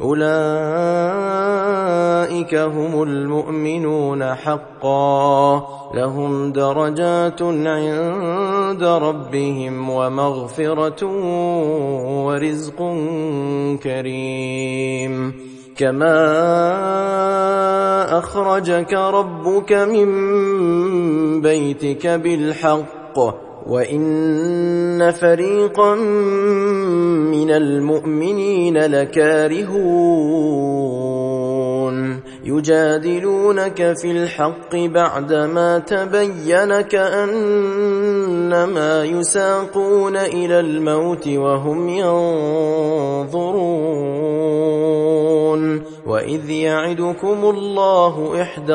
أولئك هم المؤمنون حقا. لهم درجات عند ربهم ومغفرة ورزق كريم. كما أخرجك ربك من بيتك بالحق. وان فريقا من المؤمنين لكارهون يجادلونك في الحق بعدما تبين كانما يساقون إلى الموت وهم ينظرون واذ يعدكم الله احدى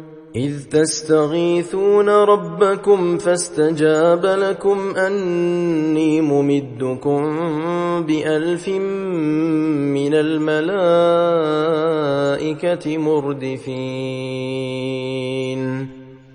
إذ تستغيثون ربكم فاستجاب لكم أني ممدكم بألف من الملائكة مردفين.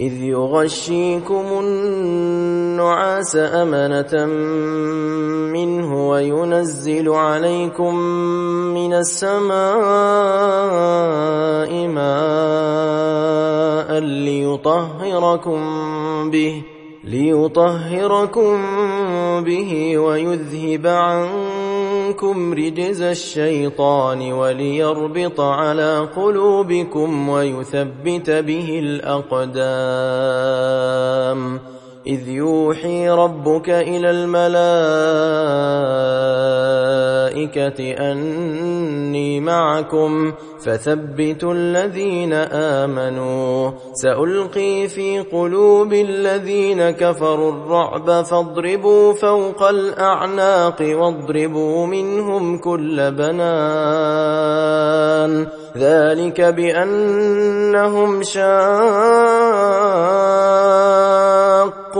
إذ يغشيكم النعاس أمنة منه وينزل عليكم من السماء ماء ليطهركم به ليطهركم به ويذهب عنكم رجز الشيطان وليربط على قلوبكم ويثبت به الأقدام. إذ يوحي ربك إلى الملائكة أني معكم فثبتوا الذين آمنوا. سألقي في قلوب الذين كفروا الرعب فاضربوا فوق الأعناق واضربوا منهم كل بنان. ذلك بأنهم شاقوا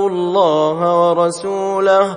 الله ورسوله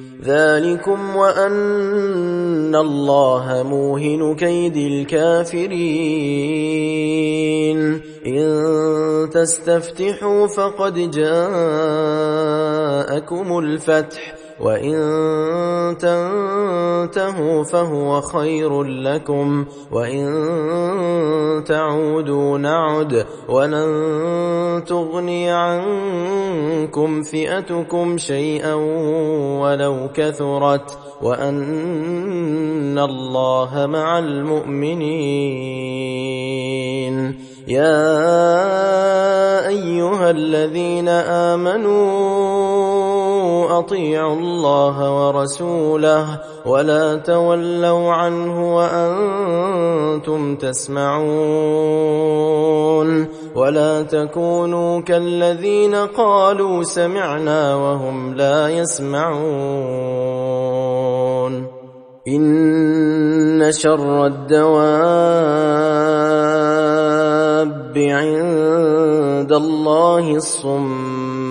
ذلكم وأن الله موهن كيد الكافرين. إن تستفتحوا فقد جاءكم الفتح. وإن تنتهوا فهو خير لكم وإن تعودوا نعد ولن تغني عنكم فئتكم شيئا ولو كثرت وأن الله مع المؤمنين. يا أيها الذين آمنوا أطيعوا الله ورسوله ولا تولوا عنه وأنتم تسمعون ولا تكونوا كالذين قالوا سمعنا وهم لا يسمعون إن شر الدواب عند الله الصم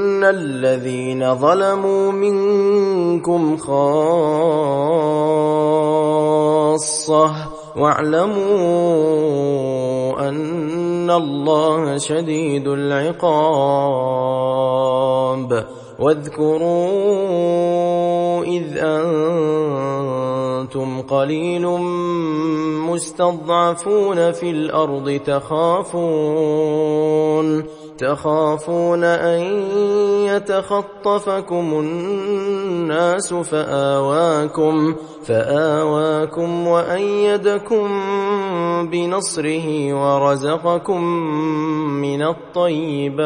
الذين ظلموا منكم خاصه واعلموا ان الله شديد العقاب واذكروا اذ أنتم قليل مستضعفون في الأرض تخافون تخافون أن يتخطفكم الناس فآواكم فآواكم وأيدكم بنصره ورزقكم من الطيبات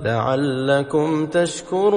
لعلكم تشكرون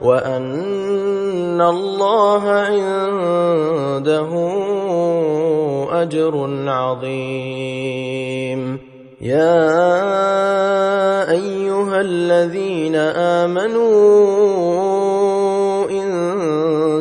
وأن الله عنده أجر عظيم. يا أيها الذين آمنوا ان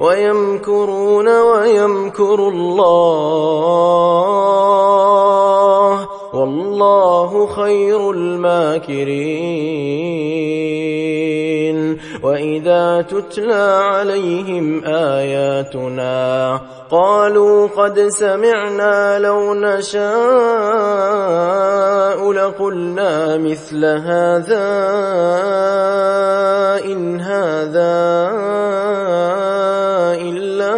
ويمكرون ويمكر الله. والله خير الماكرين. وإذا تتلى عليهم آياتنا قالوا قد سمعنا لو نشاء لقلنا مثل هذا إن هذا إلا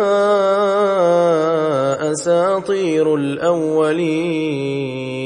أساطير الأولين.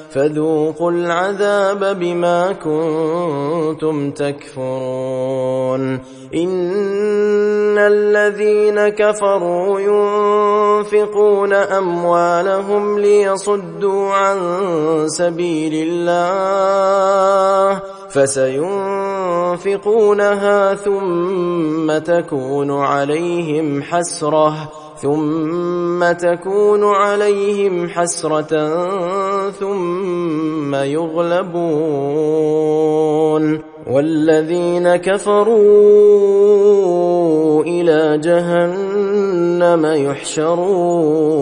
فذوقوا العذاب بما كنتم تكفرون. إن الذين كفروا ينفقون أموالهم ليصدوا عن سبيل الله فسينفقونها ثم تكون عليهم حسرة. ثم تكون عليهم حسرة ثم يغلبون والذين كفروا إلى جهنم يحشرون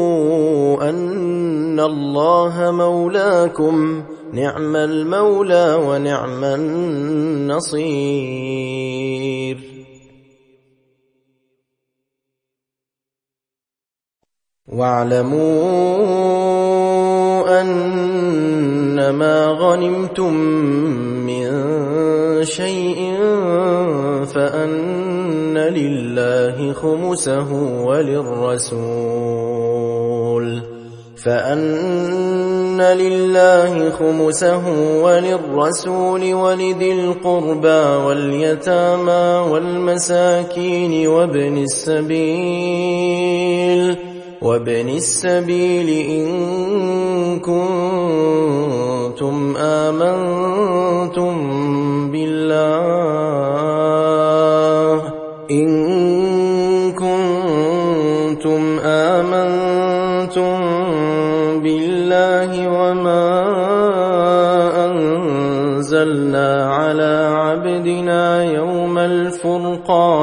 الله مولاكم نعم المولى ونعم النصير. واعلموا أنما غنمتم من شيء فأن لله خمسه وللرسول. فأن لله خمسه وللرسول ولذي القربى واليتامى والمساكين وابن السبيل وابن السبيل إن كنتم آمنتم بالله إن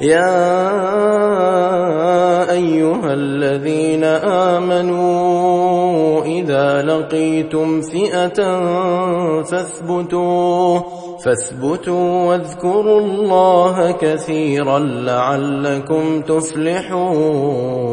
يا أيها الذين آمنوا إذا لقيتم فئة فاثبتوا فاثبتوا واذكروا الله كثيرا لعلكم تفلحون.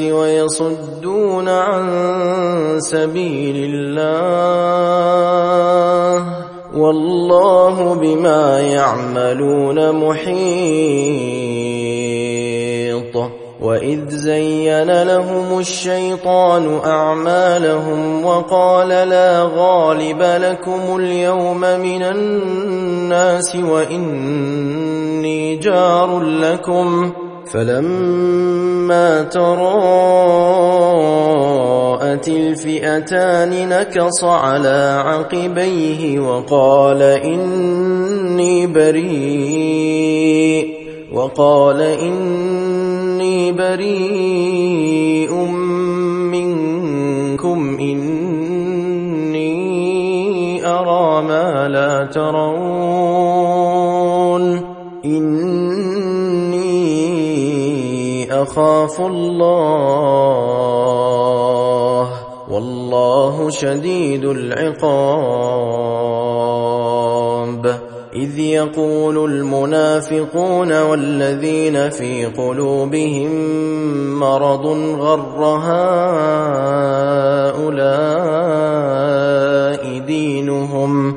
ويصدون عن سبيل الله والله بما يعملون محيط وإذ زين لهم الشيطان أعمالهم وقال لا غالب لكم اليوم من الناس وإني جار لكم فلما تراءت الفئتان نكص على عقبيه وقال إني بريء وقال إني بريء منكم إني أرى ما لا ترون إني أخاف الله والله شديد العقاب. إذ يقول المنافقون والذين في قلوبهم مرض غر هؤلاء دينهم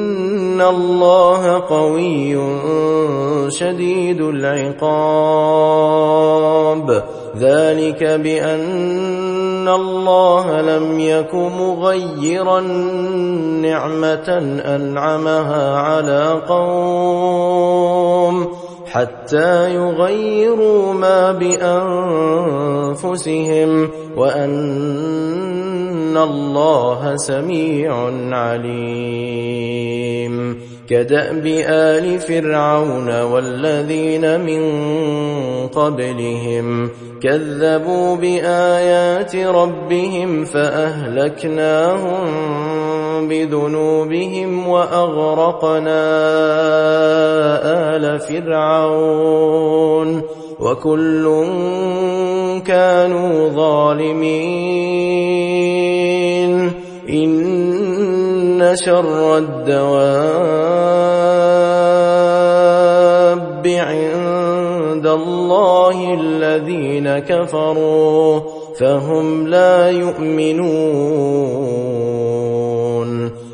ان الله قوي شديد العقاب ذلك بان الله لم يك مغيرا نعمه انعمها على قوم حتى يغيروا ما بانفسهم وان الله سميع عليم كداب ال فرعون والذين من قبلهم كذبوا بايات ربهم فاهلكناهم بذنوبهم واغرقنا ال فرعون وكل كانوا ظالمين ان شر الدواب عند الله الذين كفروا فهم لا يؤمنون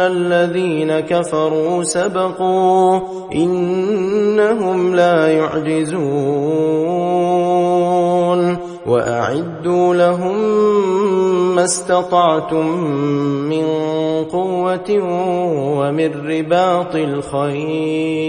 الذين كفروا سبقوا إنهم لا يعجزون وأعدوا لهم ما استطعتم من قوة ومن رباط الخيل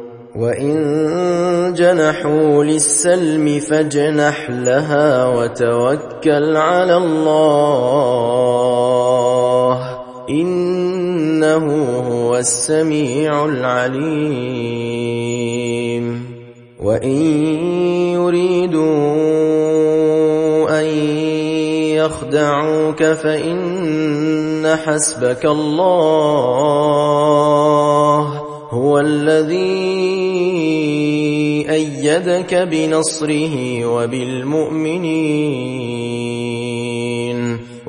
وان جنحوا للسلم فاجنح لها وتوكل على الله انه هو السميع العليم وان يريدوا ان يخدعوك فان حسبك الله هو الذي أيدك بنصره وبالمؤمنين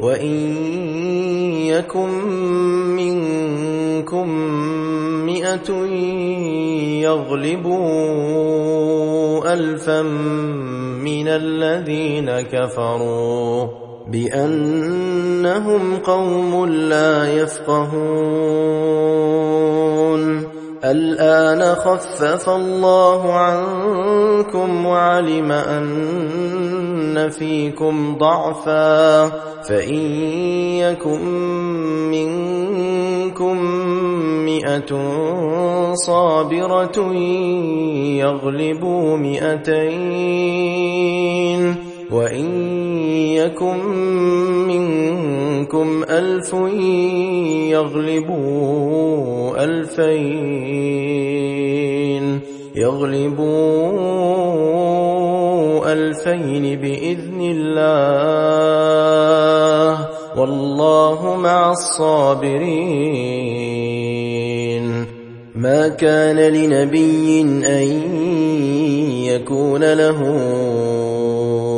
وإن يكن منكم مئة يغلبوا الفا من الذين كفروا بأنهم قوم لا يفقهون الآن خفف الله عنكم وعلم أن فيكم ضعفا فإن يكن منكم مئة صابرة يغلبوا مئتين وإن يكن منكم ألف يغلبوا ألفين يغلبوا ألفين بإذن الله والله مع الصابرين ما كان لنبي أن يكون له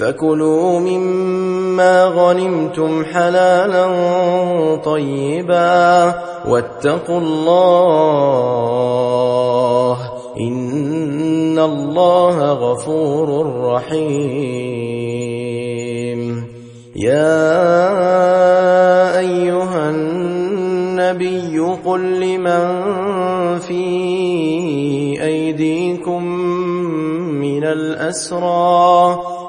فكلوا مما غنمتم حلالا طيبا واتقوا الله إن الله غفور رحيم. يا أيها النبي قل لمن في أيديكم من الأسرى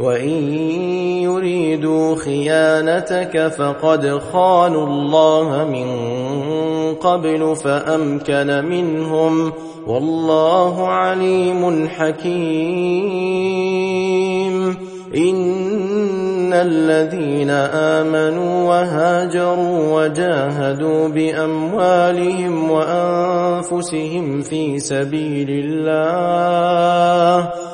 وإن يريدوا خيانتك فقد خانوا الله من قبل فأمكن منهم والله عليم حكيم إن الذين آمنوا وهاجروا وجاهدوا بأموالهم وأنفسهم في سبيل الله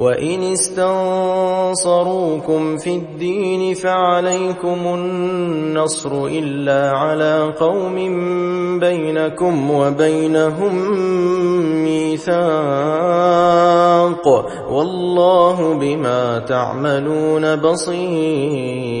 وإن استنصروكم في الدين فعليكم النصر إلا على قوم بينكم وبينهم ميثاق والله بما تعملون بصير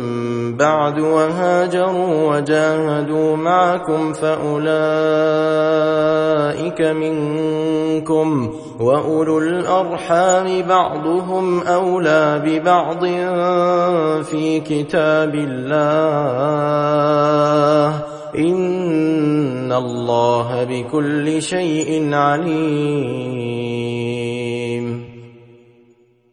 بعد وهاجروا وجاهدوا معكم فأولئك منكم وأولو الأرحام بعضهم أولى ببعض في كتاب الله إن الله بكل شيء عليم